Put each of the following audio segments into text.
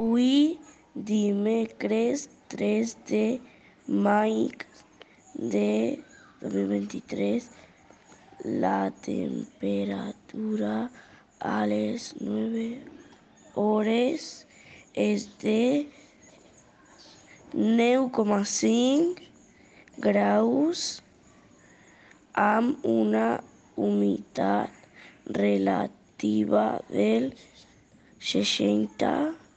Avui, dimecres 3 de maig de 2023, la temperatura a les 9 hores és de 9,5 graus amb una humitat relativa del 60%.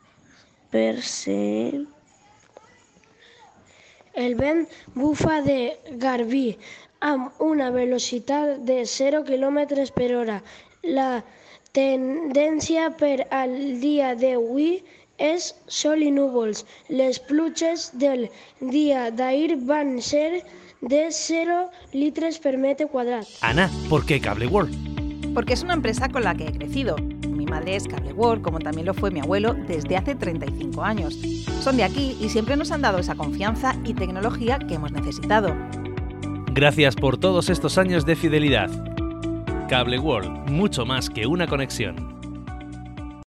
El vent bufa de Garbí amb una velocitat de 0 km per hora. La tendència per al dia d'avui és sol i núvols. Les pluges del dia d'ahir van ser de 0 litres per metre quadrat. Ana, ¿por qué Cable World? Porque es una empresa con la que he crecido. Mi madre es Cable World, como también lo fue mi abuelo desde hace 35 años. Son de aquí y siempre nos han dado esa confianza y tecnología que hemos necesitado. Gracias por todos estos años de fidelidad. Cable World, mucho más que una conexión.